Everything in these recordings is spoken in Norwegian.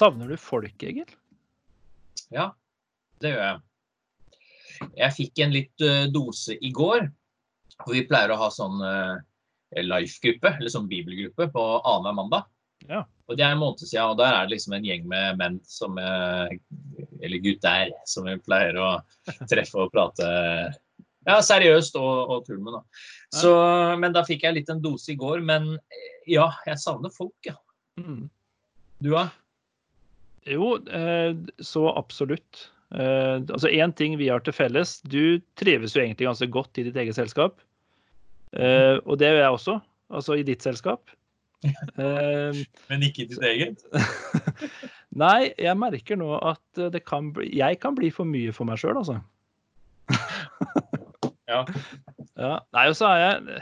Savner du folk, Egil? Ja, det gjør jeg. Jeg fikk en litt uh, dose i går. og Vi pleier å ha sånn uh, life-gruppe, eller sånn bibelgruppe, på annenhver mandag. Ja. Og Det er en måned siden, og der er det liksom en gjeng med menn som uh, Eller gutter som vi pleier å treffe og prate ja, seriøst og, og tull med. da. Så, men da fikk jeg litt en dose i går. Men ja, jeg savner folk, ja. Mm. Du da? Jo, eh, så absolutt. Eh, altså Én ting vi har til felles. Du trives jo egentlig ganske godt i ditt eget selskap. Eh, og det gjør jeg også. Altså i ditt selskap. Men ikke i ditt eget? Nei, jeg merker nå at det kan bli, jeg kan bli for mye for meg sjøl, altså. Ja. Ja, nei, og så er jeg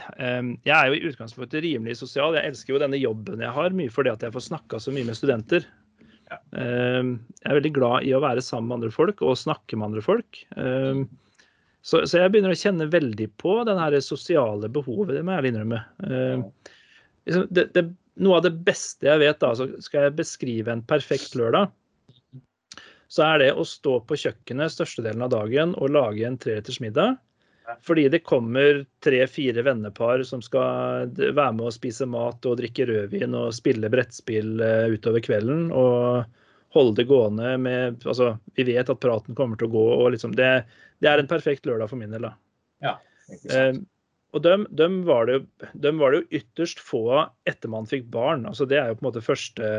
Jeg er jo i utgangspunktet rimelig sosial. Jeg elsker jo denne jobben jeg har, mye fordi at jeg får snakka så mye med studenter. Ja. Eh, jeg er veldig glad i å være sammen med andre folk og snakke med andre folk. Eh, så, så jeg begynner å kjenne veldig på det sosiale behovet, det må jeg ærlig innrømme. Eh, liksom, det, det, noe av det beste jeg vet, da, så skal jeg beskrive en perfekt lørdag, så er det å stå på kjøkkenet størstedelen av dagen og lage en treretters middag. Fordi det kommer tre-fire vennepar som skal være med å spise mat og drikke rødvin og spille brettspill eh, utover kvelden. Og holde det gående med Altså, vi vet at praten kommer til å gå, og liksom det, det er en perfekt lørdag for min del, da. Ja. Eh, og dem, dem, var det, dem var det jo ytterst få av etter man fikk barn. altså Det er jo på en måte første,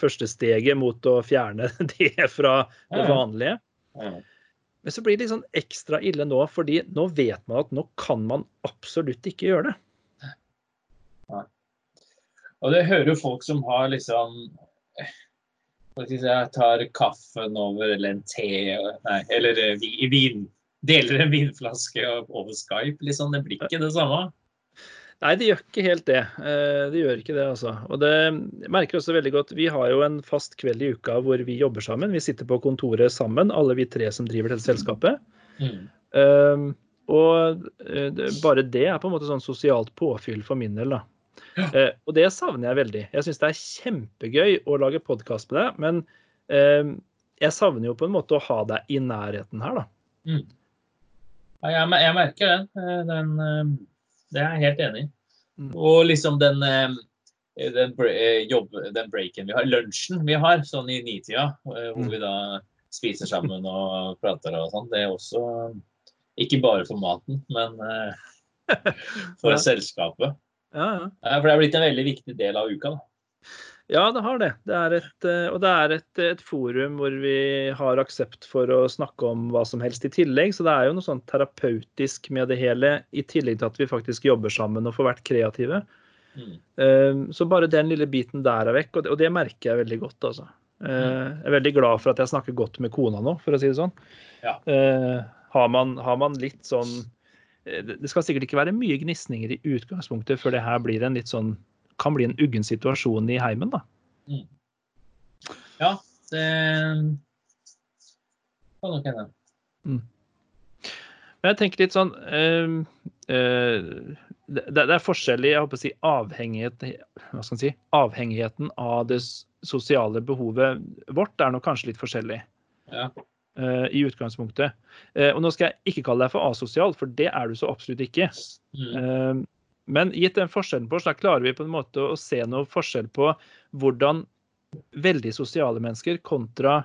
første steget mot å fjerne det fra det Ja, ja. vanlige. Ja. Men så blir det litt sånn ekstra ille nå, fordi nå vet man at nå kan man absolutt ikke gjøre det. Og det hører jo folk som har liksom jeg tar kaffen over eller en te nei, eller eh, vin. Deler en vinflaske over Skype. liksom, Det blir ikke det samme. Nei, det gjør ikke helt det. Eh, Det gjør ikke det, altså. Og det merker også veldig godt. Vi har jo en fast kveld i uka hvor vi jobber sammen. Vi sitter på kontoret sammen, alle vi tre som driver dette selskapet. Mm. Um, og eh, bare det er på en måte sånn sosialt påfyll for min del. da. Eh, og det savner jeg veldig. Jeg syns det er kjempegøy å lage podkast med deg, men uh, jeg savner jo på en måte å ha deg i nærheten her, da. Mm. Ja, jeg, jeg merker den. den eh, det er jeg helt enig i. Mm. Og liksom den, eh, den, eh, jobb, den breaken vi har, lunsjen vi har, sånn i nitida, eh, hvor Mm. vi da spiser sammen og prater og sånn, det er også ikke bare for maten, men eh, for Ja. selskapet. Ja, ja. Ja, For det er blitt en veldig viktig del av uka. da. Ja, det har det. det er et, eh, og det er et, et forum hvor vi har aksept for å snakke om hva som helst i tillegg. Så det er jo noe sånn terapeutisk med det hele, i tillegg til at vi faktisk jobber sammen og får vært kreative. Mm. Eh, Så bare den lille biten der er vekk, og det, og det merker jeg veldig godt. altså. Eh, Jeg er veldig glad for at jeg snakker godt med kona nå, for å si det sånn. Ja. Har man, har man litt sånn Det det skal sikkert ikke være mye gnisninger i utgangspunktet før det her blir en litt sånn kan bli en uggen situasjon i heimen, da. Ja, det kan nok hende. Men jeg tenker litt sånn øh, øh, det, det er forskjell i si, avhengighet, si, avhengigheten av det sosiale behovet vårt er nok kanskje litt forskjellig Ja. Uh, i utgangspunktet. Uh, og nå skal jeg ikke kalle deg for asosial, for det er du så absolutt ikke. Mm. Eh, Men gitt den forskjellen på da klarer vi på en måte å se noe forskjell på hvordan veldig sosiale mennesker kontra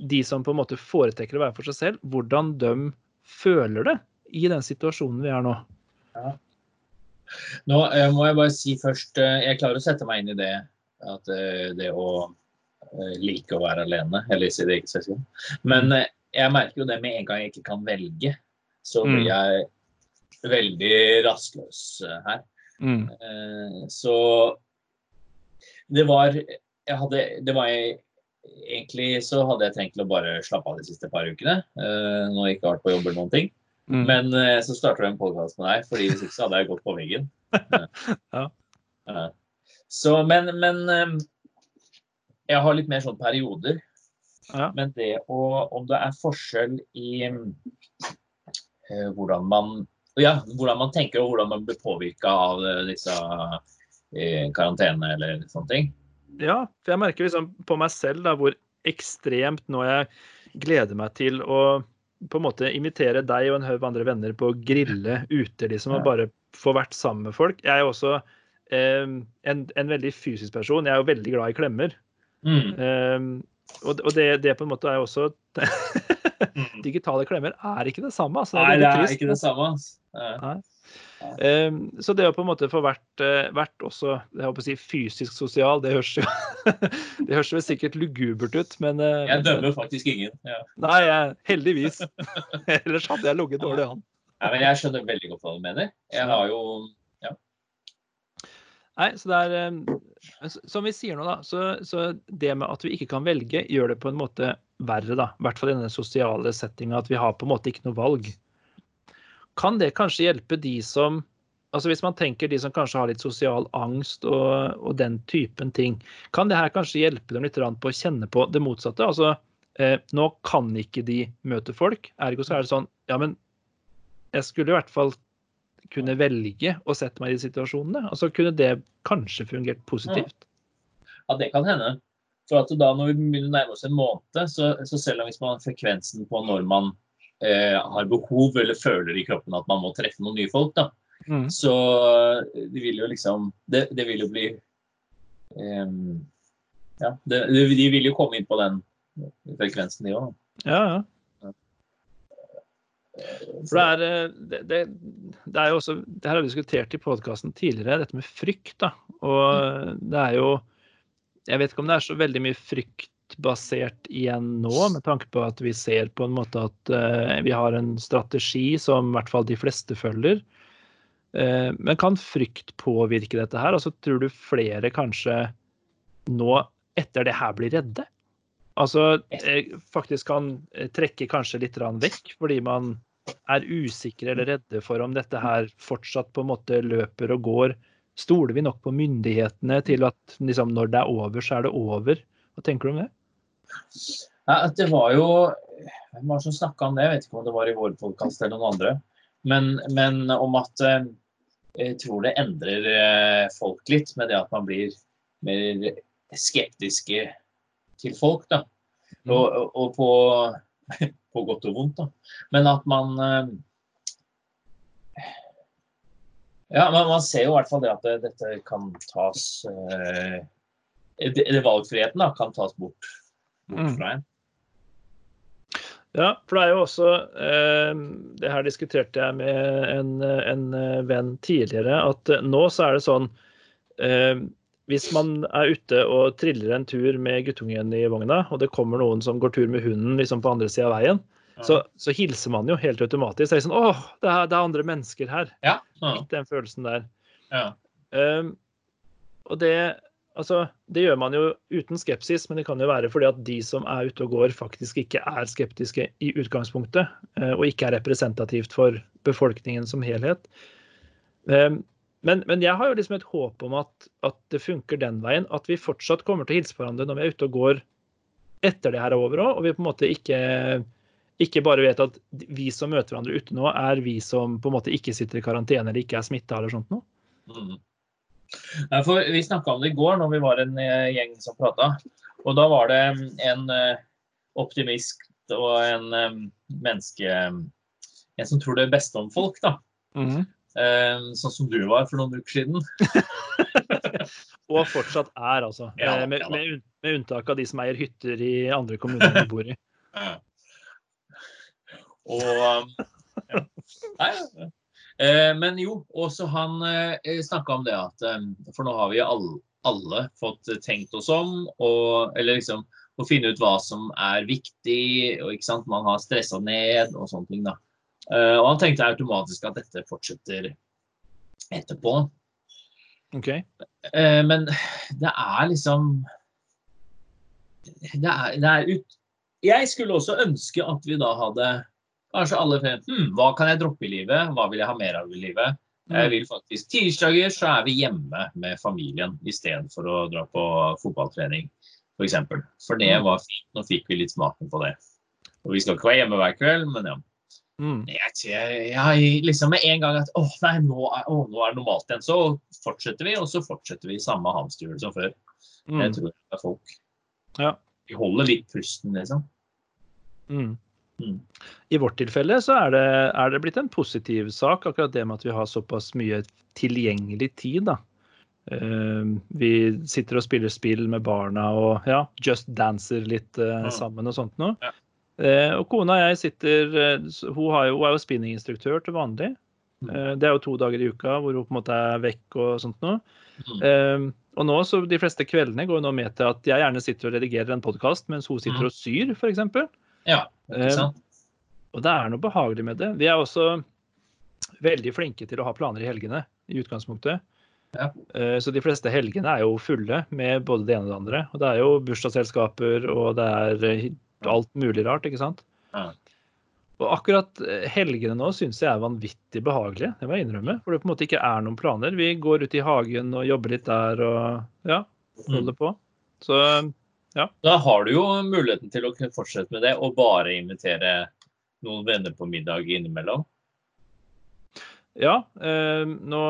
de som på en måte foretrekker å være for seg selv, hvordan de føler det i den situasjonen vi er nå. Nå eh, må jeg bare si først eh, Jeg klarer å sette meg inn i det at eh, det å like å være alene, eller i eget selskap. Men jeg merker jo det med en gang jeg ikke kan velge, så blir Mm. jeg veldig rastløs eh, her. Mm. Eh, Så det var jeg hadde, det var jeg, Egentlig så hadde jeg tenkt å bare slappe av de siste par ukene. Nå har jeg ikke vært på jobb eller noen ting. Mm. Men eh, så starter jeg en podkast med deg, fordi hvis ikke så hadde jeg gått på veggen. Ja. Så, men, men eh, jeg har litt mer sånn perioder. Ja. Men det å Om det er forskjell i eh, hvordan man ja, hvordan man tenker og hvordan man blir påvirka av eh, disse eh, karantene eller sånne ting. Ja, for jeg merker liksom på meg selv da, hvor ekstremt nå jeg gleder meg til å på en måte invitere deg og en haug andre venner på å grille ute, liksom, og bare få vært sammen med folk. Jeg er jo også eh, en, en, veldig fysisk person. Jeg er jo veldig glad i klemmer. Mm. Eh, og, og det, det, på en måte er jo også mm. Digitale klemmer er ikke det samme. Altså. Det Nei, det er ikke det samme. Altså. Um, så det å på en måte få vært, uh, vært også jeg håper å si, fysisk sosial, det høres jo det høres jo sikkert lugubert ut, men uh, Jeg dømmer faktisk ingen. Ja. Nei, jeg, heldigvis. Ellers hadde jeg ligget dårlig an. Ja, men jeg skjønner veldig godt hva du mener. Jeg har jo Ja. Nei, så det er um, Som vi sier nå, da, så, så, det med at vi ikke kan velge, gjør det på en måte verre, da. I hvert fall i denne sosiale settinga, at vi har på en måte ikke noe valg kan det kanskje hjelpe de som altså Hvis man tenker de som kanskje har litt sosial angst og, og den typen ting, kan det her kanskje hjelpe dem litt på å kjenne på det motsatte? Altså, eh, nå kan ikke de møte folk, ergo så er det sånn Ja, men jeg skulle i hvert fall kunne velge å sette meg i de situasjonene. Altså kunne det kanskje fungert positivt? Ja, det kan hende. For at da når vi begynner å nærme oss en måned, så, så selv om hvis man har frekvensen på når man eh, har behov eller føler i kroppen at man må treffe noen nye folk, da. Mm. Så eh, det vil jo liksom Det, det vil jo bli eh, Ja, det, de vil jo komme inn på den frekvensen, de òg. Ja, ja. For det er, eh, det, det, det er jo også Det her har vi diskutert i podkasten tidligere, dette med frykt. da, Og det er jo Jeg vet ikke om det er så veldig mye frykt basert igjen nå, med tanke på at vi ser på en måte at uh, vi har en strategi som i hvert fall de fleste følger. Uh, men kan frykt påvirke dette her? Altså, tror du flere kanskje nå, etter det her, blir redde? Altså uh, faktisk kan trekke kanskje litt vekk, fordi man er usikre eller redde for om dette her fortsatt på en måte løper og går. Stoler vi nok på myndighetene til at liksom, når det er over, så er det over? Hva tenker du om det? Ja, det var jo Hvem var det som snakka om det? Jeg vet ikke om det var i vår podkast eller noen andre. Men, men, om at eh, jeg tror det endrer eh, folk litt med det at man blir mer skeptiske til folk. da. Mm. Og, og på, på, godt og vondt. da. Men at man eh, Ja, men man ser jo i hvert fall det at det, dette kan tas det, valgfriheten da, kan tas bort, bort mm. fra en. Ja, for det er jo også eh, Det her diskuterte jeg med en, en, venn tidligere. At nå så er det sånn eh, Hvis man er ute og triller en tur med guttungen i vogna, og det kommer noen som går tur med hunden liksom på andre sida av veien. Så, så, hilser man jo helt automatisk. Det er sånn Åh, det er, det er andre mennesker her. Ja. Ja. Den følelsen der. Ja. Um, og det Altså, det gjør man jo uten skepsis, men det kan jo være fordi at de som er ute og går, faktisk ikke er skeptiske i utgangspunktet, eh, og ikke er representativt for befolkningen som helhet. Um, men, men jeg har jo liksom et håp om at, at, det funker den veien, at vi fortsatt kommer til å hilse på hverandre når vi er ute og går etter det her er over òg, og vi på en måte ikke, ikke bare vet at vi som møter hverandre ute nå, er vi som på en måte ikke sitter i karantene eller ikke er smitta eller sånt noe. Mm. For vi snakka om det i går når vi var en eh, gjeng som prata. Og da var det en eh, optimist og en eh, menneske En som tror det beste om folk, da. Mm. Sånn som du var for noen uker siden. og fortsatt er, altså. Ja, med, med, med, unntak av de som eier hytter i andre kommuner vi bor i. Og ja. Nei, ja. men jo, også han eh, snakka om det at eh, For nå har vi alle, alle fått tenkt oss om, og, eller liksom å finne ut hva som er viktig. og ikke sant, Man har stressa ned og sånne ting. da. Og han tenkte automatisk at dette fortsetter etterpå. Ok. Men det er liksom det er, det er ut... Jeg skulle også ønske at vi da hadde Kanskje alle frem hm, hva kan jeg droppe i livet, hva vil jeg ha mer av i livet? Jeg mm. vil faktisk Tirsdager så er vi hjemme med familien istedenfor å dra på fotballtrening, f.eks. For, eksempel. for det mm. var fint. Nå fikk vi litt smaken på det. Og vi skal ikke være hjemme hver kveld, men ja. Mm. Jeg, jeg, jeg, liksom med en gang at å nei, nå er, å, nå er det normalt igjen. Så fortsetter vi, og så fortsetter vi samme hamsterhjul som før. Mm. Jeg tror det er folk. Ja. Vi holder litt pusten, liksom. Mm. Mm. I vårt tilfelle så er det, er det blitt en positiv sak, akkurat det med at vi har såpass mye tilgjengelig tid. da. Uh, vi sitter og spiller spill med barna og ja, just dancer litt uh, Mm. sammen og sånt noe. Ja. Uh, og kona og jeg sitter eh, Hun, har jo, hun er jo spinninginstruktør til vanlig. Mm. Det er jo to dager i uka hvor hun på en måte er vekk og sånt noe. Mm. Eh, og nå, så De fleste kveldene går nå med til at jeg gjerne sitter og redigerer en podkast mens hun sitter og syr, f.eks. Ja? Og det er noe behagelig med det. Vi er også veldig flinke til å ha planer i helgene, i utgangspunktet. Ja. Eh, Så de fleste helgene er jo fulle med både det ene og det andre. Og det er jo bursdagsselskaper, og det er eh, alt mulig rart, ikke sant. Ja. Og akkurat eh, helgene nå syns jeg er vanvittig behagelige, det må jeg innrømme. For det på en måte ikke er noen planer. Vi går ut i hagen og jobber litt der og ja, Mm. holder på. Så Da har du jo muligheten til å kunne fortsette med det, og bare invitere noen venner på middag innimellom. Ja, eh, nå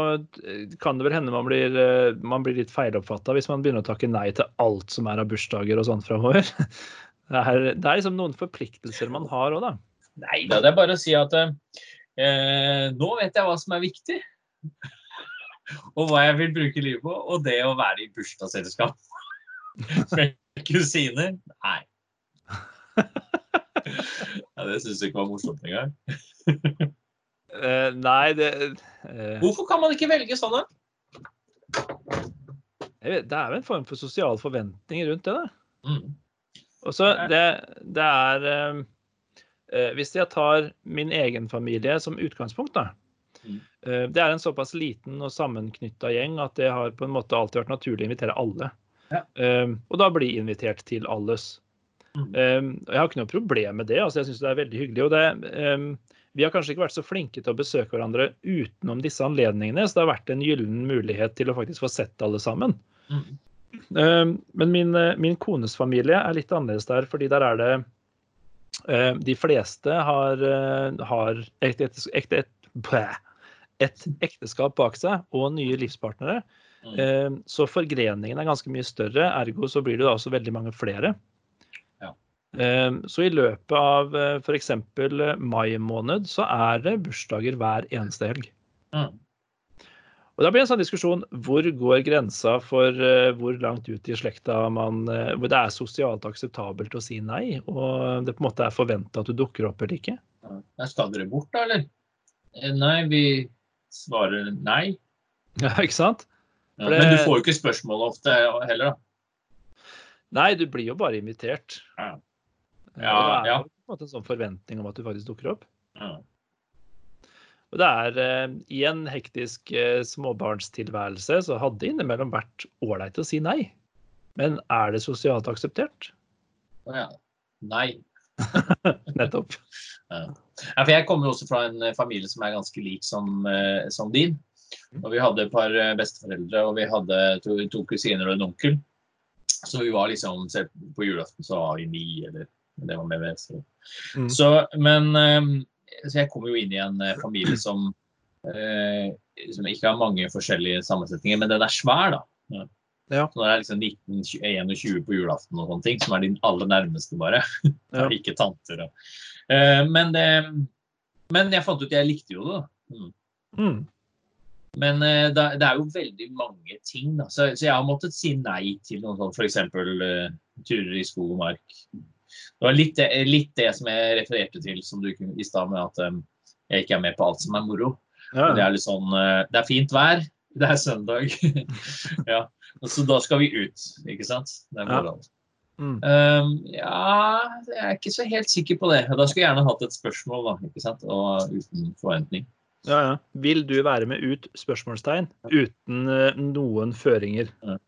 kan det vel hende man blir, eh, man blir litt feiloppfatta hvis man begynner å takke nei til alt som er av bursdager og sånt framover. Det er, det er liksom noen forpliktelser man har òg, da. Nei da, det er bare å si at eh, nå vet jeg hva som er viktig. og hva jeg vil bruke livet på. Og det å være i bursdagsselskap med kusiner Nei. ja, det syns jeg ikke var morsomt engang. uh, nei, det uh, Hvorfor kan man ikke velge sånn, da? vet, Det er jo en form for sosial forventning rundt det, da. Mm. Og så det, det er eh, eh, Hvis jeg tar min egen familie som utgangspunkt, da. Mm. eh, Det er en såpass liten og sammenknytta gjeng at det har på en måte alltid vært naturlig å invitere alle. Ja. Eh, og da bli invitert til alles. Mm. Eh, jeg har ikke noe problem med det. altså Jeg syns det er veldig hyggelig. og det um, vi har kanskje ikke vært så flinke til å besøke hverandre utenom disse anledningene, så det har vært en gyllen mulighet til å faktisk få sett alle sammen. Mm. Men min, eh, min kones familie er litt annerledes der, fordi der er det De fleste har, eh, har et, et, et, et, et ekteskap bak seg og nye livspartnere. Mm. Eh, Så forgreningen er ganske mye større, ergo så blir det da også veldig mange flere. Ja. Eh, Så i løpet av f.eks. mai måned så er det bursdager hver eneste helg. Mm. Og Da blir det en sånn diskusjon hvor går grensa for eh, hvor langt ut i slekta man eh, Hvor det er sosialt akseptabelt å si nei, og det på en måte er forventa at du dukker opp eller ikke. Ja, Skal dere bort, da, eller? Eh, Nei, vi svarer nei. Ja, ikke sant? Ja, det- Men du får jo ikke spørsmål ofte heller, da. Nei, du blir jo bare invitert. Ja. Ja, det er ja. på en måte en sånn forventning om at du faktisk dukker opp. Ja. Og det er eh, I en hektisk eh, småbarnstilværelse så hadde det innimellom vært ålreit å si nei. Men er det sosialt akseptert? Ja. Nei. Nettopp. Ja, for jeg kommer jo også fra en eh, familie som er ganske lik som, eh, som din. Og vi hadde et par eh, besteforeldre, og vi hadde to, to kusiner og en onkel. Så vi var liksom På julaften så var vi ni, eller det var med. Så. Mm. så men eh, Så jeg kommer jo inn i en eh, familie som eh, som ikke har mange forskjellige sammensetninger, men den er svær, da. Ja. Så det er liksom 19-21 på julaften og sånne ting, som er de aller nærmeste, bare. Ja. ikke tanter. Og. Eh, men, det, men jeg fant ut jeg likte jo det. da. Mm. Mm. Men eh, det, er jo veldig mange ting. Da. Så, så jeg har måttet si nei til noen sånne, f.eks. Uh, turer i skog og mark. Det var litt, det- litt det som jeg refererte til som du kunne i stad, med at um, jeg ikke er med på alt som er moro. Ja. Det er litt sånn uh, Det er fint vær, det er søndag. ja. Så da skal vi ut, ikke sant? Det er Ja. Mm. Um, ja, jeg er ikke så helt sikker på det. Da skulle jeg gjerne hatt et spørsmål, da, ikke sant? og uten forventning. Ja, ja. Vil du være med ut? spørsmålstegn, uten eh, noen føringer. Ja.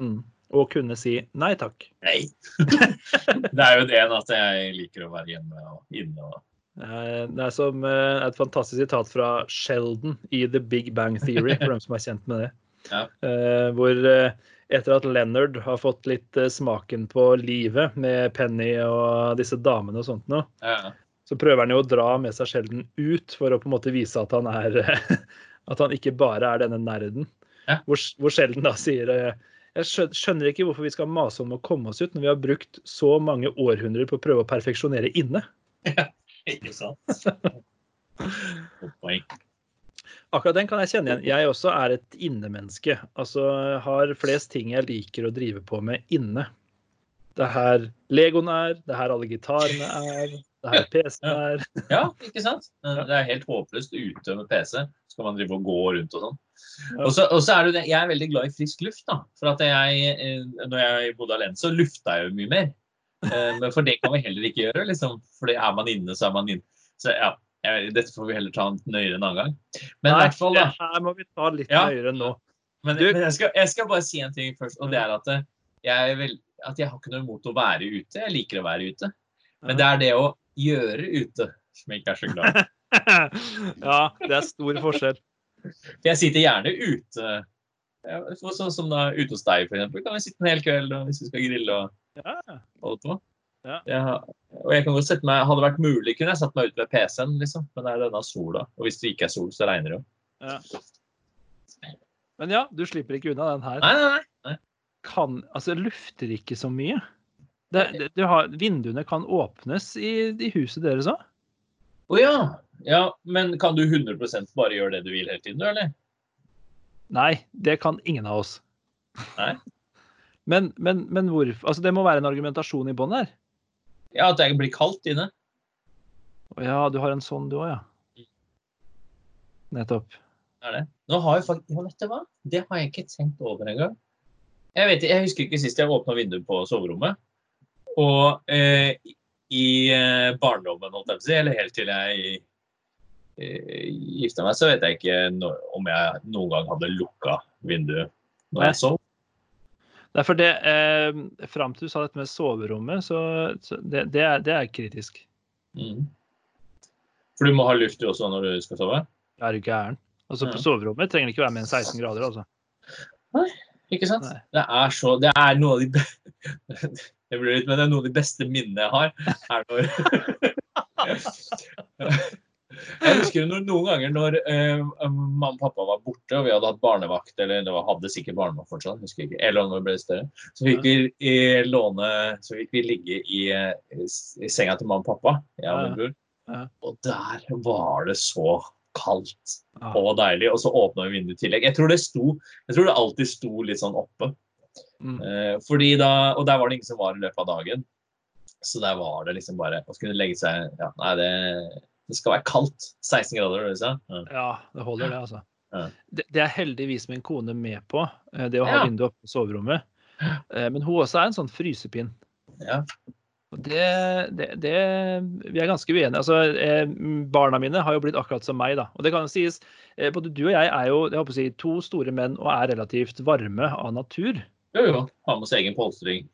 Mm. Og kunne si nei takk. Nei. det er jo det at jeg liker å være hjemme og inne. Og... Eh, Det er som eh, et fantastisk sitat fra Sheldon i The Big Bang Theory, for dem som er kjent med det. Ja. Eh, Hvor etter at Leonard har fått litt smaken på livet med Penny og disse damene og sånt noe, Ja. Så prøver han jo å dra med seg Sheldon ut for å på en måte vise at han er At han ikke bare er denne nerden. Ja. Hvor, hvor Sheldon da sier eh, jeg skjønner ikke hvorfor vi skal mase om å komme oss ut når vi har brukt så mange århundrer på å prøve å perfeksjonere inne. Ja, Ikke sant? Poeng. Akkurat den kan jeg kjenne igjen. Jeg også er et innemenneske. Altså har flest ting jeg liker å drive på med inne. Det er her Legoen er, det er her alle gitarene er, det er her PC-en er. Ja, ikke sant? Det er helt håpløst ute med PC. Så kan man drive og gå rundt og sånn. Og så, er det jeg er veldig glad i frisk luft, da. For at jeg, eh, når jeg bodde alene, så lufta jeg jo mye mer. Eh, Men for det kan vi heller ikke gjøre, liksom. For er man inne, så er man inne. Så ja, jeg, dette får vi heller ta nøyere en annen gang. Men Nei, hvert fall, da. her må vi ta litt Ja. nøyere nå. Men, men jeg, skal, jeg skal bare si en ting først, og det er at eh, jeg, er vel, at jeg har ikke noe imot å være ute. Jeg liker å være ute. Men det er det å gjøre ute som jeg ikke er så glad i. ja, det er stor forskjell. For jeg sitter gjerne ute. Ja, Sånn som da ute hos deg, f.eks. Kan vi sitte en hel kveld og hvis vi skal grille og Ja. holde på. Ja. Jeg og jeg kan godt sette meg, Hadde det vært mulig, kunne jeg satt meg ut ved PC-en, liksom. Men det er denne sola. Og hvis det ikke er sol, så regner det jo. Ja. Men ja, du slipper ikke unna den her. Nei, nei, nei. Kan, altså, lufter ikke så mye. Det, det, du har, vinduene kan åpnes i, i huset deres òg. Å ja. ja. Men kan du 100 bare gjøre det du vil hele tiden, eller? Nei, det kan ingen av oss. Nei. Men, men, men hvorfor? Altså, det må være en argumentasjon i bånn her. Ja, at det blir kaldt inne. Å ja, du har en sånn du òg, ja. Nettopp. Er det? Nå har jeg faktisk, vet du hva? Det har jeg ikke tenkt over engang. Jeg, vet, jeg husker ikke sist jeg åpna vinduet på soverommet. Og eh, i eh, barndommen, eller helt til jeg eh, gifta meg, så vet jeg ikke no om jeg noen gang hadde lukka vinduet når jeg sov. Er for det eh, Fram til du sa dette med soverommet, så, så det, det, er, det er kritisk. Mm. For du må ha luft du også når du skal sove? Er du gæren? Altså, på soverommet trenger det ikke være mer enn 16 grader, altså. Ikke sant? Nei. Det er så Det er noe av de Det blir litt, men det er noe av de beste minnene jeg har. Er når Jeg husker noen, noen ganger når eh, mamma og pappa var borte, og vi hadde hatt barnevakt, eller det var, hadde sikkert barnevakt fortsatt, husker jeg ikke, eller om det ble større, så fikk vi i, låne Så fikk vi ligge i, eh, i senga til mamma og pappa, jeg og min bror. Ja. Og der var det så kaldt og deilig, og så åpna vi vinduet i tillegg. Jeg tror det sto Jeg tror det alltid sto litt sånn oppe. Mm. Eh, fordi da, og der var det ingen som var i løpet av dagen. Så der var det liksom bare å skulle legge seg ja, Nei, det, det skal være kaldt. 16 grader, det? Ja. Ja, det holder, det, altså. Ja. Det, det er heldigvis min kone med på, eh, det å ha vinduet oppe på soverommet. Eh, Men hun også er en sånn frysepinn. Ja. Det, det, det Vi er ganske uenige. Altså, eh, barna mine har jo blitt akkurat som meg, da. Og det kan jo sies, eh, både du og jeg er jo jeg håper å si, to store menn og er relativt varme av natur. Jo, jo. Har med seg egen polstring.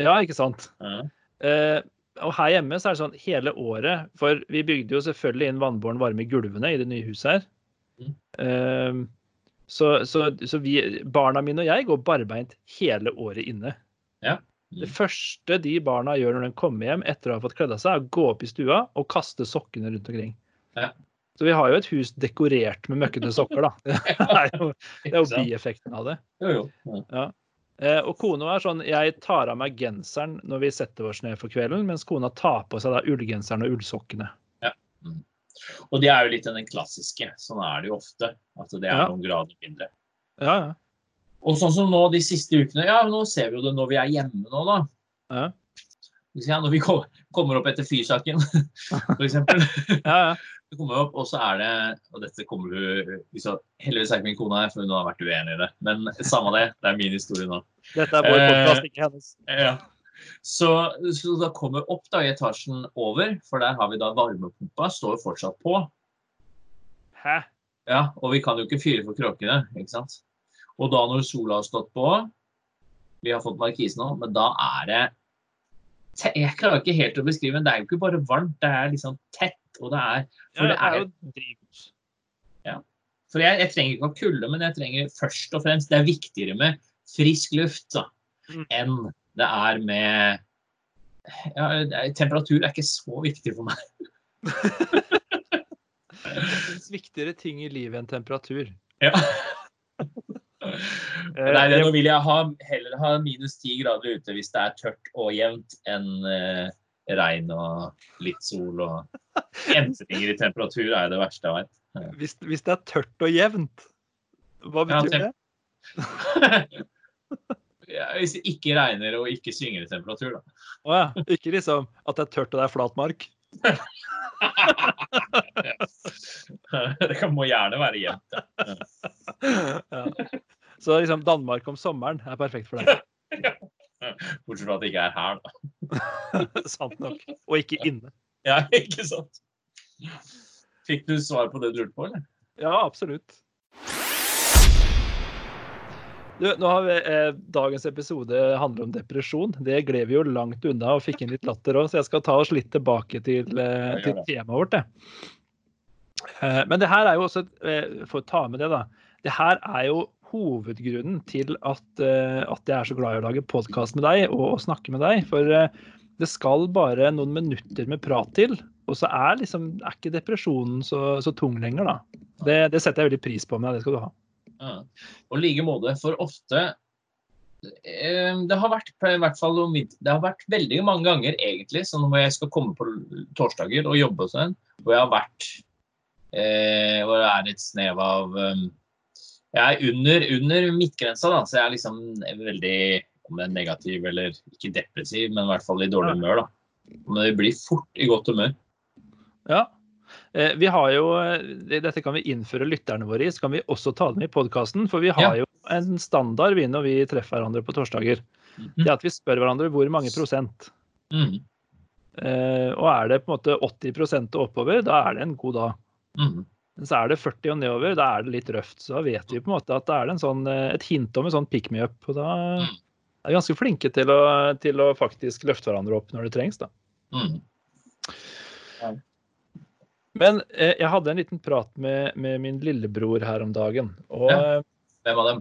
Ja, ikke sant? Ja. Eh, og her hjemme så er det sånn hele året, for vi bygde jo selvfølgelig inn vannbåren varme i gulvene i det nye huset her. Mm. Eh, så så, så vi, barna mine og jeg går barbeint hele året inne. Ja. Det første de barna gjør når de kommer hjem etter å ha fått kledd av seg, er å gå opp i stua og kaste sokkene rundt omkring. Ja. Så vi har jo et hus dekorert med møkkete sokker, da. Det er jo, det er jo bieffekten av det. Jo, jo. Ja. Eh, og kona er sånn Jeg tar av meg genseren når vi setter oss ned for kvelden, mens kona tar på seg da ullgenseren og ullsokkene. Og det er jo litt den klassiske. Sånn er det jo ofte. At det er Ja. noen grader mindre. Ja, ja. Og sånn som nå de siste ukene Ja, nå ser vi jo det når vi er hjemme nå, da. Ja. Ja, når vi kommer opp etter Fysaken, f.eks. ja, ja. Det kommer opp, og så er det Og dette kommer du Heldigvis er ikke min kone her, for hun har vært uenig i det. Men samme det. Det er min historie nå. Dette er vår Eh, podkast, ikke hennes. Ja. Så, så da kommer opp da i etasjen over, for der har vi da varmepumpa, står fortsatt på. Hæ? Ja, og vi kan jo ikke fyre for kråkene, ikke sant. Og da når sola har stått på, vi har fått markise nå, men da er det Jeg klarer ikke helt å beskrive, men det er jo ikke bare varmt, det er liksom tett, og det er For det er jo ja. For jeg, jeg trenger ikke å kulde, men jeg trenger først og fremst Det er viktigere med frisk luft da, Mm. enn det er med ja, er- Temperatur er ikke så viktig for meg. Det fins viktigere ting i livet enn temperatur. Ja. Nei, det, nå vil jeg ha, heller ha minus ti grader ute hvis det er tørt og jevnt, enn eh, regn og litt sol og endringer i temperatur er det verste jeg vet. Hvis, hvis det er tørt og jevnt, hva betyr Ja, det? Ja, hvis det ikke regner og ikke synger i temperatur, da. Å ja. Ikke liksom at det er tørt og det er flat mark. Det kan, må gjerne være jevnt. Ja. Så liksom Danmark om sommeren er perfekt for deg. Bortsett fra at det ikke er her, da. Sant nok. Og ikke inne. Ja, ikke sant? Fikk du svar på det du lurte på, eller? Ja, absolutt. Du, nå har vi, eh, Dagens episode handler om depresjon. Det gled vi jo langt unna og fikk inn litt latter òg, så jeg skal ta oss litt tilbake til, eh, til temaet vårt. Det. Eh, men det her er jo også, eh, for å ta med det, da. Det her er jo hovedgrunnen til at, eh, at jeg er så glad i å lage podkast med deg og, og snakke med deg. For eh, det skal bare noen minutter med prat til, og så er, liksom, er ikke depresjonen så, så tung lenger, da. Det, det setter jeg veldig pris på med deg. Det skal du ha. Ja. Og like måte, for ofte eh, Det har vært i hvert fall det har vært veldig mange ganger egentlig, sånn hvor jeg skal komme på torsdager og jobbe og sånn, hvor jeg har vært eh, Hvor det er et snev av Jeg er under, under midtgrensa, da, så jeg er liksom veldig om det er negativ eller ikke depressiv, men i hvert fall i dårlig humør. da. Men det blir fort i godt humør. Ja. Eh, Vi har jo, eh, Dette kan vi innføre lytterne våre i, så kan vi også ta det med i podkasten. For vi har jo en standard vi når vi treffer hverandre på torsdager. Det er at vi spør hverandre hvor mange prosent. Mm. Eh, Og er det på en måte 80% og oppover, da er det en god dag. Mm. Men så er det 40 og nedover, da er det litt røft. Så da vet vi på en måte at det er en sånn, eh, et hint om en sånn pick me up. Og da Mm. er vi ganske flinke til å, til å faktisk løfte hverandre opp når det trengs. da. Mm. Men eh, jeg hadde en liten prat med, med min lillebror her om dagen. Og Ja. Hvem av dem?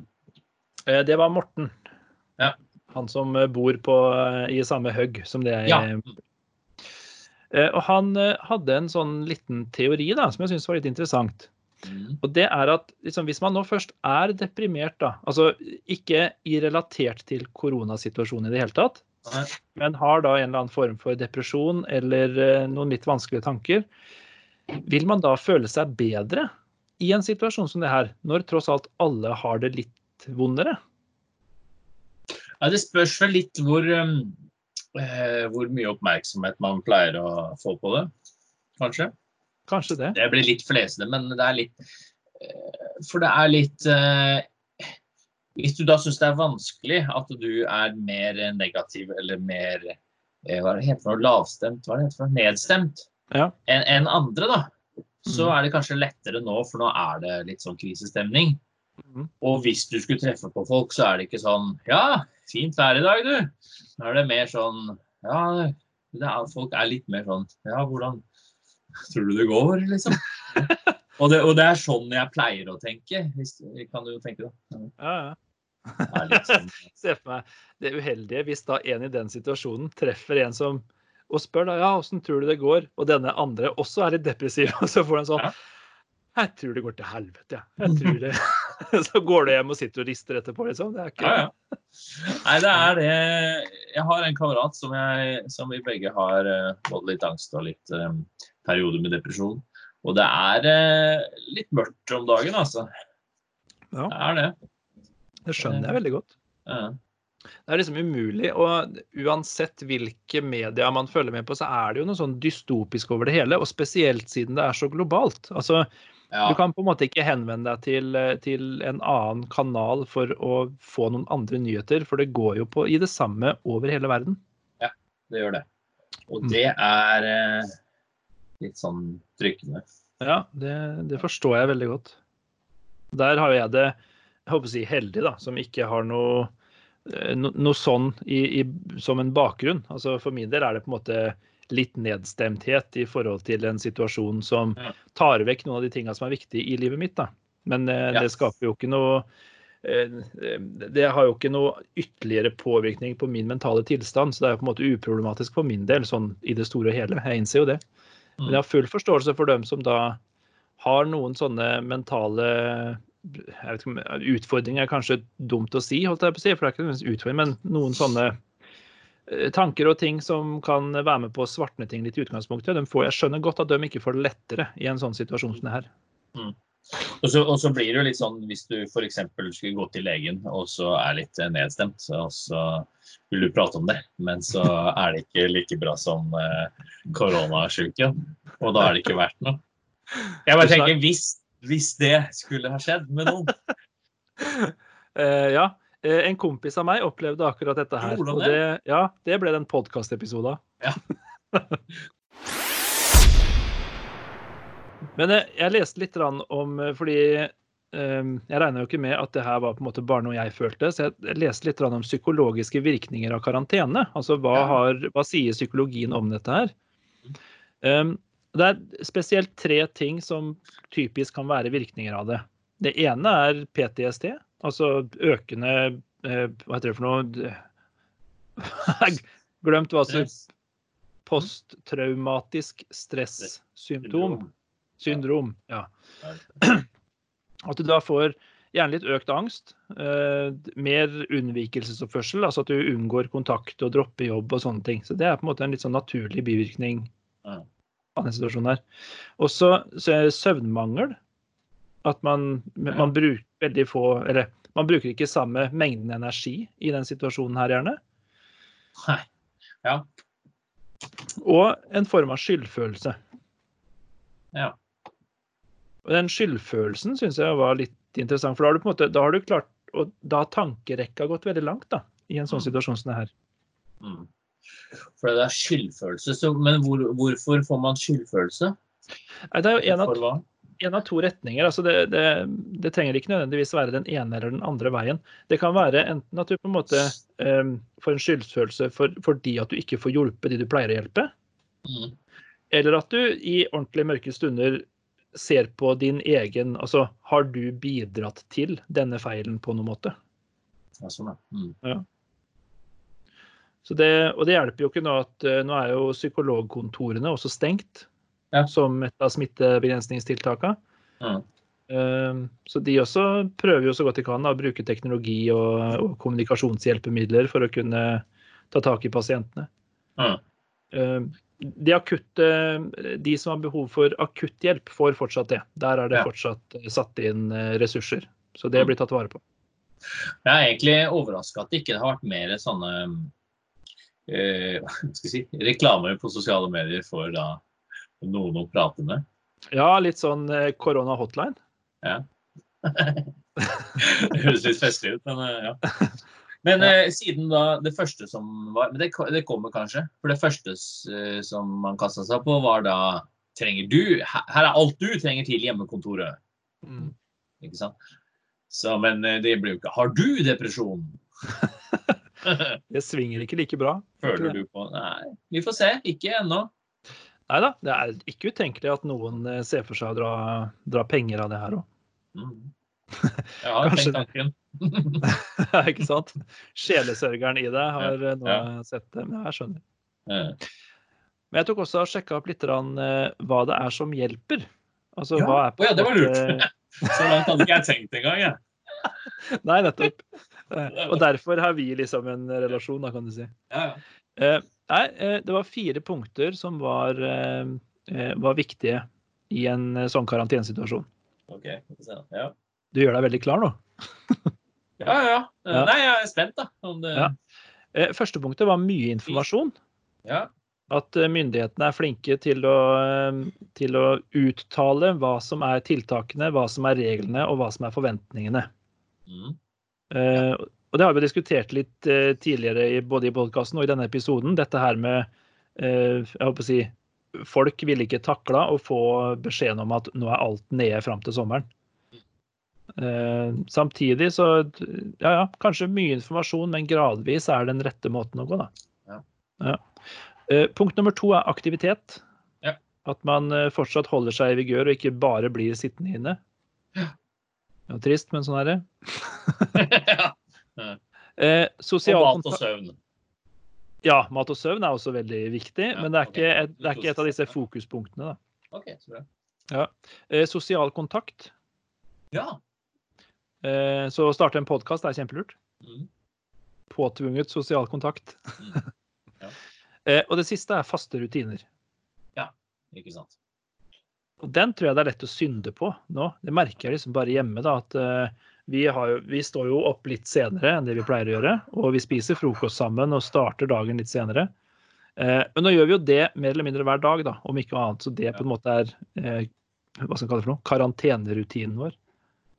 eh, det var Morten. Ja. Han som eh, bor på, eh, i samme hugg som det jeg Ja. Eh, Og han eh, hadde en sånn liten teori da, som jeg syntes var litt interessant. Mm. Og det er at liksom, hvis man nå først er deprimert, da, altså ikke i relatert til koronasituasjonen i det hele tatt, Nei. men har da en eller annen form for depresjon eller eh, noen litt vanskelige tanker, vil man da føle seg bedre i en situasjon som det her, når tross alt alle har det litt vondere? Ja, det spørs vel litt hvor, um, eh, hvor mye oppmerksomhet man pleier å få på det, kanskje. Kanskje det. Det blir litt flesende, men det er litt eh, For det er litt eh, Hvis du da syns det er vanskelig at du er mer negativ eller mer eh, Hva er det heter for noe? Lavstemt? Hva er det heter for noe? Nedstemt Ja. enn en andre, da. Så mm. er det kanskje lettere nå, for nå er det litt sånn krisestemning. Mm. Og hvis du skulle treffe på folk, så er det ikke sånn Ja, fint vær i dag, du. Nå er det mer sånn Ja, det er, folk er litt mer sånn Ja, hvordan tror du det går, liksom? og, det, og det er sånn jeg pleier å tenke. Hvis, kan du jo tenke, da. Ja, ja. Sånn, Se for meg det uheldige hvis da en i den situasjonen treffer en som og spør da, ja, åssen tror du det går, og denne andre også er litt depressiv, og så får en sånn. Jeg tror det går til helvete, jeg. jeg tror det. så går du hjem og sitter og rister etterpå, liksom. Det er ikke ja, ja. Nei, det er det Jeg har en kamerat som, jeg, som vi begge har eh, både litt angst og litt um, perioder med depresjon. Og det er uh, litt mørkt om dagen, altså. Ja. Det er det. Det skjønner jeg veldig godt. Ja. Det er liksom umulig. Og uansett hvilke medier man følger med på, så er det jo noe sånn dystopisk over det hele. Og spesielt siden det er så globalt. Altså, Ja. Du kan på en måte ikke henvende deg til, til en annen kanal for å få noen andre nyheter, for det går jo på i det samme over hele verden. Ja, det gjør det. Og Mm. det er eh, litt sånn trykkende. Ja, det, det forstår jeg veldig godt. Der har jeg det jeg håper å si heldig, da, som ikke har noe, eh, no, noe sånn i, i, som en bakgrunn. Altså For min del er det på en måte litt nedstemthet i forhold til en situasjon som tar vekk noen av de tingene som er viktige i livet mitt. da. Men eh, det skaper jo ikke noe eh, Det har jo ikke noe ytterligere påvirkning på min mentale tilstand, så det er jo på en måte uproblematisk for min del, sånn i det store og hele. Jeg innser jo det. Men jeg har full forståelse for dem som da har noen sånne mentale jeg vet ikke Utfordringer er kanskje dumt å si, holdt jeg på å si, for det er ikke noen utfordring, men noen sånne tanker og ting som kan være med på å svartne ting litt i utgangspunktet. De får, jeg skjønner godt at de ikke får det lettere i en sånn situasjon som det her. Mm. Og, så, og så, blir det jo litt sånn hvis du f.eks. skulle gå til legen og så er litt nedstemt, og så vil du prate om det, men så er det ikke like bra som eh, koronasjuken, og da er det ikke verdt noe. Jeg bare tenker, hvis hvis det skulle ha skjedd med noen. uh, ja. Uh, en kompis av meg opplevde akkurat dette her. Og det, ja, det ble den podkastepisoden. Ja. Men jeg, jeg leste litt om Fordi jeg regner jo ikke med at det her var på en måte bare noe jeg følte. Så jeg leste litt om psykologiske virkninger av karantene. Altså hva, har, hva sier psykologien om dette her? Um, det er spesielt tre ting som typisk kan være virkninger av det. Det ene er PTSD, altså økende eh, Hva heter det for noe? Glemt hva som Posttraumatisk stressymptom. Syndrom. Ja. At du da får gjerne litt økt angst. Eh, mer unnvikelsesoppførsel, altså at du unngår kontakt og dropper jobb og sånne ting. Så det er på en måte en litt sånn naturlig bivirkning av den situasjonen her. Også søvnmangel. At man, man, bruker veldig få Eller man bruker ikke samme mengden energi i den situasjonen her, gjerne. Nei. Ja. Og en form av skyldfølelse. Ja. Og den skyldfølelsen syns jeg var litt interessant, for da har du på en måte, da har du klart og da har tankerekka gått veldig langt da, i en sånn mm. situasjon som det her. Mm. For det er skyldfølelse. Så, men hvor, hvorfor får man skyldfølelse? Nei, Det er jo en av, en av to retninger. Altså det, det, det, trenger ikke nødvendigvis være den ene eller den andre veien. Det kan være enten at du på en måte um, får en skyldfølelse for, fordi at du ikke får hjulpet de du pleier å hjelpe. Mm. Eller at du i ordentlig mørke stunder ser på din egen Altså, har du bidratt til denne feilen på noen måte? Ja, sånn, mm. ja. Det, og det hjelper jo ikke nå at uh, nå er jo psykologkontorene også stengt ja. som et av smittebegrensningstiltakene. Mm. Uh, så de også prøver jo så godt de kan å bruke teknologi og, og, kommunikasjonshjelpemidler for å kunne ta tak i pasientene. Mm. Uh, de, akutte, de som har behov for akutt hjelp, får fortsatt det. Der er det ja. fortsatt satt inn ressurser. Så det mm. blir tatt vare på. Jeg er egentlig overraska at det ikke har vært mer sånne eh, si, reklamer på sosiale medier for da, noen å prate med. Ja, litt sånn eh, korona-hotline. Ja. det høres litt festlig ut, men eh, ja. Men eh, siden da det første som var Men det, det, kommer kanskje. For det første eh, som man kasta seg på, var da trenger du Her, er alt du trenger til hjemmekontoret. Mm. Ikke sant? Så, men det blir jo ikke Har du depresjon? det svinger ikke like bra. Føler du på Nei, vi får se. Ikke ennå. Nei da, det er ikke utenkelig at noen eh, ser for seg å dra, dra penger av det her òg. Mm. Har tenkt tanken. ja, ikke sant? Sjelesørgeren i deg har ja, nå ja. sett det. Men jeg skjønner. Ja. Men jeg tok også og sjekka opp litt rann, uh, hva det er som hjelper. Altså, ja. hva er på, oh, ja, det var lurt. Så langt hadde ikke jeg tenkt engang. Jeg. Nei, nettopp. Eh, og derfor har vi liksom en relasjon, da, kan du si. Ja, ja. Eh, nei, eh, det var fire punkter som var, var viktige i en sånn karantenesituasjon. Ok, ja. Du gjør deg veldig klar nå? ja, ja, ja. Nei, jeg er spent, da. Det... Ja. Første punktet var mye informasjon. Ja. At myndighetene er flinke til å, til å, uttale hva som er tiltakene, hva som er reglene og hva som er forventningene. Mm. Og Det har vi diskutert litt uh, tidligere i, både i podkasten og i denne episoden. Dette her med uh, jeg håper å si, Folk ville ikke takla å få beskjeden om at nå er alt nede fram til sommeren. samtidig så ja, ja, kanskje mye informasjon, men gradvis er den rette måten å gå, da. Ja. Ja. punkt nummer to er aktivitet. At man fortsatt holder seg i vigør og ikke bare blir sittende inne. Ja, trist, men sånn er det. eh, og mat og søvn. Ja, mat og søvn er også veldig viktig, ja, men det er, okay. ikke, et, det er, ikke, et, av disse fokuspunktene. Da. Okay, så bra. Ja. Eh, sosial kontakt. Ja. Eh, Så å starte en podkast er kjempelurt. Mm. Påtvunget sosial kontakt. Mm. Ja. Eh, Og det siste er faste rutiner. Ja, Ikke sant. Og den tror jeg det er lett å synde på nå. Det merker jeg liksom bare hjemme. da, at eh, vi, har jo, vi står jo opp litt senere enn det vi pleier å gjøre. Og vi spiser frokost sammen og starter dagen litt senere. Eh, men nå gjør vi jo det mer eller mindre hver dag, da, om ikke annet. Så det på en måte er eh, hva skal vi kalle det for noe? karantenerutinen vår.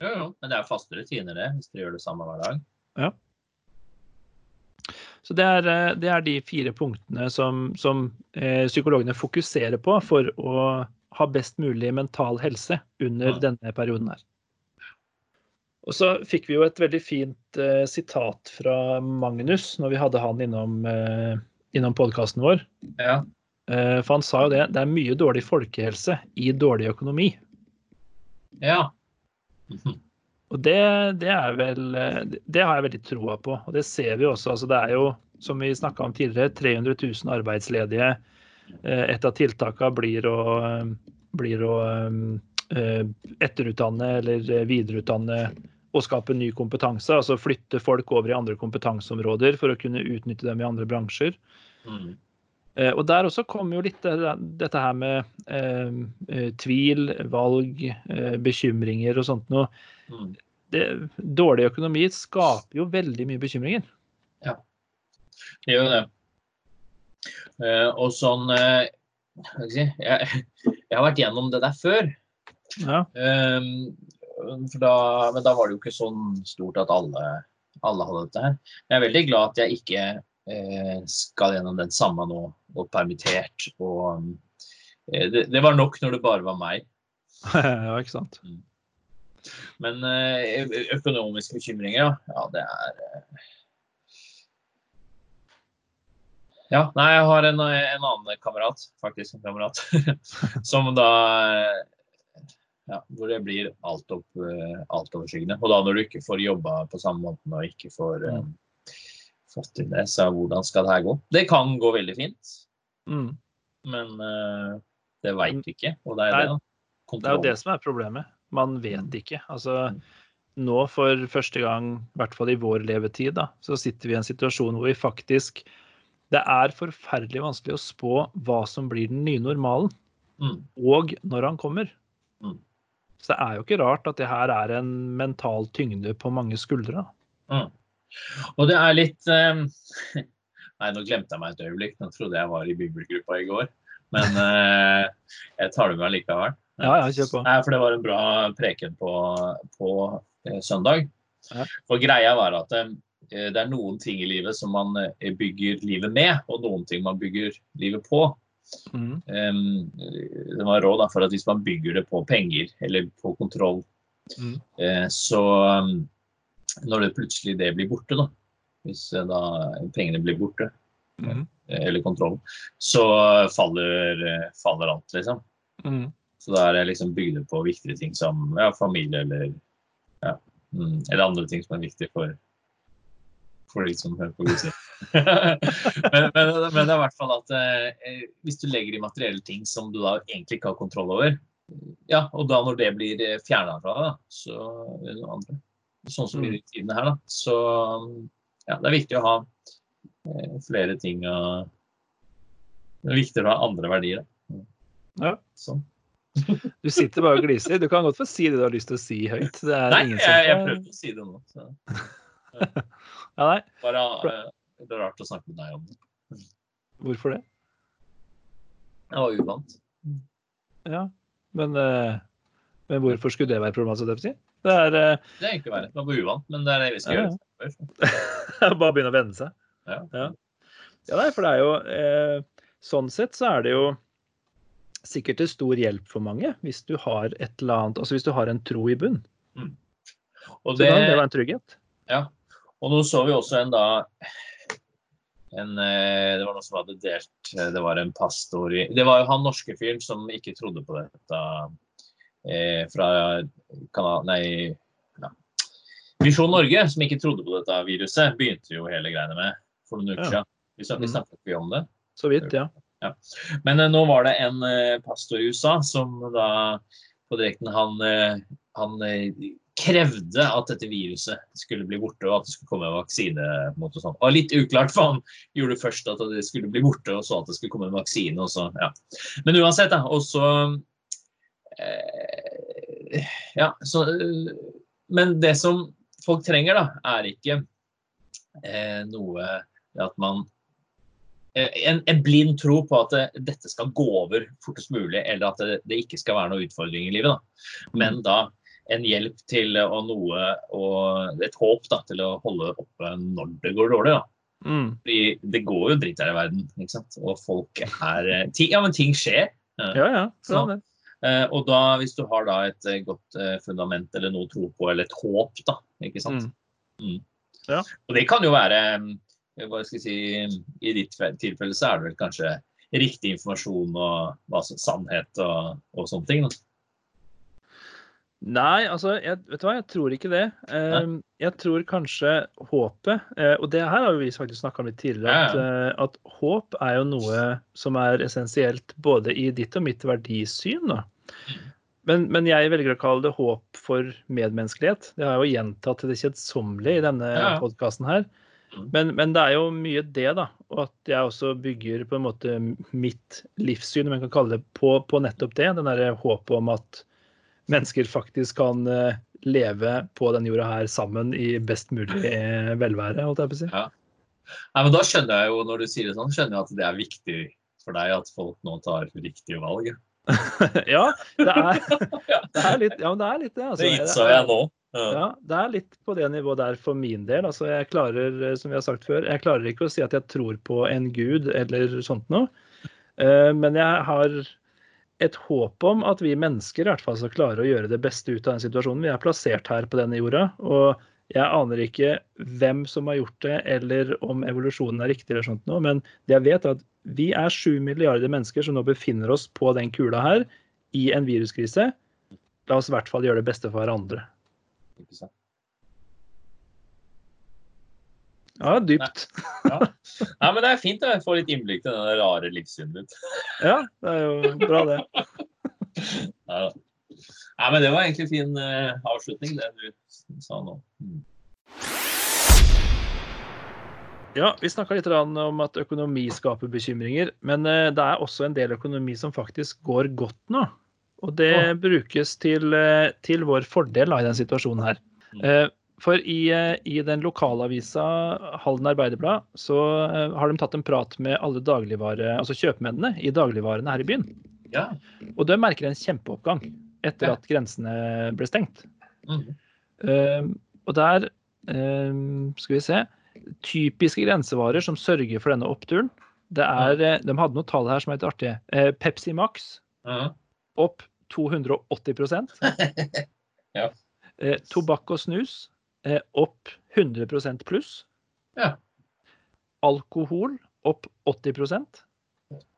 Jo, jo, men det er faste rutiner, det, hvis dere gjør det samme hver dag. Ja. Så det er, eh, det er de fire punktene som, som eh, psykologene fokuserer på for å ha best mulig mental helse under Ja. denne perioden her. Og så fikk vi jo et veldig fint eh, sitat fra Magnus når vi hadde han innom, eh, innom podkasten vår. Ja. Eh, for han sa jo det, det er mye dårlig folkehelse i dårlig økonomi. ja. Og det, det er vel eh, Det har jeg veldig troa på. Og det ser vi også. Altså det er jo, som vi snakka om tidligere, 300 000 arbeidsledige. Eh, Et av tiltakene blir å, eh, blir å etterutdanne eller videreutdanne og skape ny kompetanse. Altså flytte folk over i andre kompetanseområder for å kunne utnytte dem i andre bransjer. Mm. Eh, Og der også kommer jo litt dette her med eh, eh, tvil, valg, eh, bekymringer og sånt noe. Mm. Det, dårlig økonomi skaper jo veldig mye bekymringer. Ja, Det gjør jo det. Og sånn jeg, jeg, har vært gjennom det der før. Ja. Da, men da var det jo ikke sånn stort at alle, alle hadde dette her. Jeg er veldig glad at jeg ikke eh, skal gjennom den samme nå, og permittert. Og, eh, det, det var nok når det bare var meg. ja, ikke sant. Men eh, økonomiske bekymringer, ja. ja det er eh, Ja, nei, jeg har en, en annen kamerat, faktisk en kamerat, som da ja, Hvor det blir alt opp, eh, altoverskyggende. Og da når du ikke får jobba på samme måten og ikke får eh, fått til det, så hvordan skal det her gå? Det kan gå veldig fint, Mm. men uh, det veit du ikke. Og det er Nei, det. Det er jo det som er problemet. Man Mm. vet ikke. Altså, nå for første gang, i hvert fall i vår levetid, da, så sitter vi i en situasjon hvor vi faktisk Det er forferdelig vanskelig å spå hva som blir den nye normalen, Mm. og når han kommer. Mm. Så det er jo ikke rart at det her er en mental tyngde på mange skuldre. Mm. Og det er litt um... Nei, nå glemte jeg meg et øyeblikk. Nå trodde jeg var i bibelgruppa i går. Men uh, jeg tar det med likevel. Ja, ja, kjør på. Nei, for det var en bra preken på, på eh, søndag. Ja. For greia var at eh, det er noen ting i livet som man bygger livet med, og noen ting man bygger livet på. Mm. Um, det var råd da, for at hvis man bygger det på penger eller på kontroll, Mm. uh, så um, når det plutselig det blir borte, da, hvis uh, da pengene blir borte, Mm. uh, eller kontrollen, så faller, faller alt, liksom. Mm. Så da er det liksom bygd på viktige ting som ja, familie eller ja, mm, eller andre ting som er viktig for for de som hører på musikk. men, men, men det er i hvert fall at eh, hvis du legger i materielle ting som du da egentlig ikke har kontroll over, ja, og da når det blir fjerna fra deg, så eller noe andre, sånn som i de tidene her, da, så ja, det er viktig å ha eh, flere ting og Det er viktig å ha andre verdier. Da. Ja. Sånn. Du sitter bare og gliser. Du kan godt få si det du har lyst til å si høyt. Det er Nei, ingen jeg, jeg prøvde å si det nå. Så. Ja, nei. Bare eh, det er rart å snakke med deg om det. Hvorfor det? Jeg var uvant. Ja, men, eh, men hvorfor skulle det være problematisk? Det, er eh, Det er egentlig verre. Man var uvant, men det er det vi skal Ja, gjøre. bare begynne å venne seg. Ja. Ja, ja nei, for det er jo eh, Sånn sett så er det jo sikkert til stor hjelp for mange hvis du har et eller annet Altså hvis du har en tro i bunn. Og Så det, kan det være en trygghet. ja. og nå så vi også en da en, eh, Det var noen som hadde delt eh, Det var en pastor i Det var jo han norske fyren som ikke trodde på dette eh, fra kanal, nei, ja. Visjon Norge, som ikke trodde på dette viruset, begynte jo hele greiene med for noen uker Ja. siden. Vi Mm. snakket ikke om det. Så vidt, ja. Men eh, nå var det en eh, pastor i USA som da på direkten Han, eh, han krevde at dette viruset skulle bli borte, og at det skulle komme en vaksine mot det. Sånn. Og litt uklart, for han gjorde først at det skulle bli borte, og så at det skulle komme en vaksine. Og så, ja. Men uansett, da. Og så eh, Ja, så Men det som folk trenger, da, er ikke eh, noe at man eh, en, en, blind tro på at det, dette skal gå over fortest mulig, eller at det, det ikke skal være noen utfordring i livet. Da. Men da en hjelp til å noe og et håp da, til å holde oppe når det går dårlig. da. Mm. Fordi det går jo dritt her i verden, ikke sant. Og folk er eh, ting, Ja, men ting skjer. Ja, ja. Sånn. det. og da, hvis du har da et godt fundament eller noe å tro på, eller et håp, da, ikke sant. Mm. Mm. Ja. Og det kan jo være hva skal jeg si, I ditt tilfelle så er det vel kanskje riktig informasjon og hva, sannhet og, og sånne ting. Da. Nei, altså, jeg, vet du hva, jeg tror ikke det. Uh, jeg tror kanskje håpet uh, Og det her har vi faktisk snakka om litt tidligere, at, uh, at, håp er jo noe som er essensielt både i ditt og mitt verdisyn. da. Men, men, jeg velger å kalle det håp for medmenneskelighet. Det har jeg jo gjentatt til det kjedsommelige i denne ja. podkasten her. Mm. Men, men, det er jo mye det, da. Og at jeg også bygger på en måte mitt livssyn, om jeg kan kalle det, på, på nettopp det. Den derre håpet om at mennesker faktisk kan eh, leve på denne jorda her sammen i best mulig eh, velvære, holdt jeg på å si. Ja. Nei, men da skjønner jeg jo, når du sier det sånn, skjønner jeg at det er viktig for deg at folk nå tar riktige valg. ja, det er, det er, litt ja, men det. er litt det. Altså. Det innså jeg nå. Ja. ja. Det er litt på det nivået der for min del. Altså, jeg klarer, eh, som vi har sagt før, jeg klarer ikke å si at jeg tror på en gud eller sånt noe. Men jeg har et håp om at vi mennesker i hvert fall skal klare å gjøre det beste ut av den situasjonen. Vi er plassert her på denne jorda, og jeg aner ikke hvem som har gjort det, eller om evolusjonen er riktig, eller sånt noe, men det jeg vet er at vi er sju milliarder mennesker som nå befinner oss på den kula her i en viruskrise. La oss i hvert fall gjøre det beste for hverandre. Ikke sant? Ja, dypt. Ja. Nei, men det er fint å få litt innblikk til det rare livssynet ditt. Ja, det er jo bra, det. Ja, Nei men det var egentlig fin uh, avslutning, det du sa nå. Mm. Ja, vi snakka litt om at økonomi skaper bekymringer. Men uh, det er også en del økonomi som faktisk går godt nå. Og det brukes til, uh, til, vår fordel da, i den situasjonen her. For i, eh, i den lokalavisa Halden Arbeiderblad så eh, har de tatt en prat med alle dagligvare, altså kjøpmennene i dagligvarene her i byen. Ja. Og de merker en kjempeoppgang etter ja. at grensene ble stengt. Mm. Um, og der um, skal vi se Typiske grensevarer som sørger for denne oppturen, det er ja. De hadde noen tall her som er litt artige. Pepsi Max opp 280 ja. Uh, Tobakk og snus Eh, opp 100% pluss. Ja. Alkohol opp 80%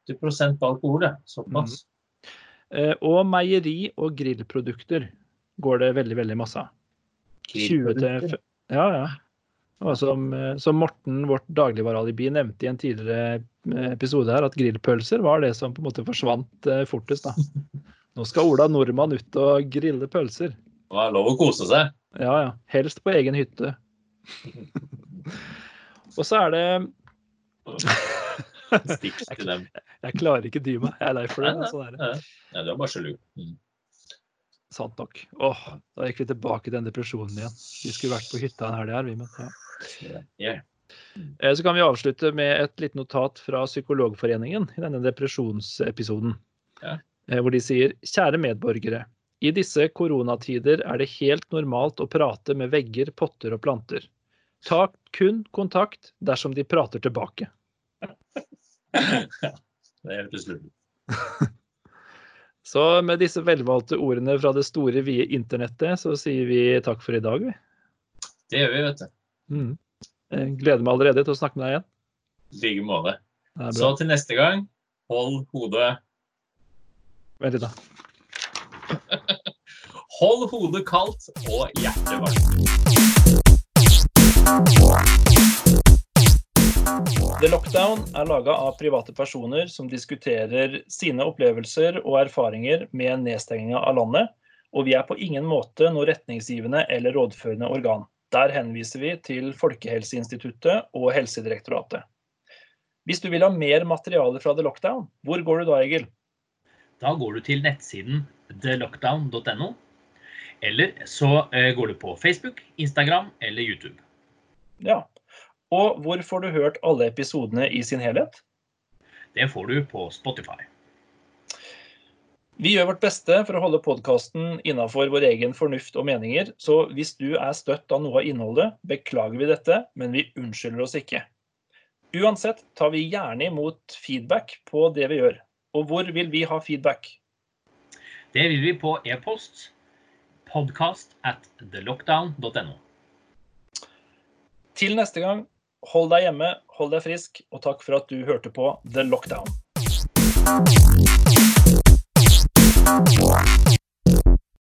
80 på alkohol, ja. Såpass. Mm. Og meieri- og grillprodukter går det veldig, veldig masse av. 20 til Ja, ja. Og som, eh, som Morten, vårt dagligvarealibi, nevnte i en tidligere episode her, at grillpølser var det som på en måte forsvant fortest. da. Nå skal Ola Nordmann ut og grille pølser. Det er lov å kose seg. Ja, ja. Helst på egen hytte. Og så er det Stikk til dem. Jeg, klarer ikke dy meg. Jeg er lei for det. Sånn nei. Ja, du er bare sjalu. Mm. Sant nok. Åh, da gikk vi tilbake til den depresjonen igjen. Vi skulle vært på hytta en helg her, vi. Men, ja. Yeah. Så kan vi avslutte med et lite notat fra Psykologforeningen i denne depresjonsepisoden. Ja. Eh, hvor de sier kjære medborgere. I disse koronatider er det helt normalt å prate med vegger, potter og planter. Ta kun kontakt dersom de prater tilbake. det er helt ut. Så med disse velvalgte ordene fra det store, vide internettet, så sier vi takk for i dag, vi. Det gjør vi, vet du. Mm. Jeg gleder meg allerede til å snakke med deg igjen. I like måte. Så til neste gang, hold hodet Vent litt, da. Hold hodet kaldt og hjertet varmt. The Lockdown er laga av private personer som diskuterer sine opplevelser og erfaringer med nedstenginga av landet, og vi er på ingen måte noe retningsgivende eller rådførende organ. Der henviser vi til Folkehelseinstituttet og Helsedirektoratet. Hvis du vil ha mer materiale fra The Lockdown, hvor går du da, Egil? Da går du til nettsiden thelockdown.no. Eller så eh, går du på Facebook, Instagram eller YouTube. Ja. Og hvor får du hørt alle episodene i sin helhet? Det får du på Spotify. Vi gjør vårt beste for å holde podkasten innafor vår egen fornuft og meninger, så hvis du er støtt av noe av innholdet, beklager vi dette, men vi unnskylder oss ikke. Uansett tar vi gjerne imot feedback på det vi gjør. Og hvor vil vi ha feedback? Det vil vi på e-post podcast at thelockdown.no. Til neste gang, hold deg hjemme, hold deg frisk, og takk for at du hørte på The Lockdown.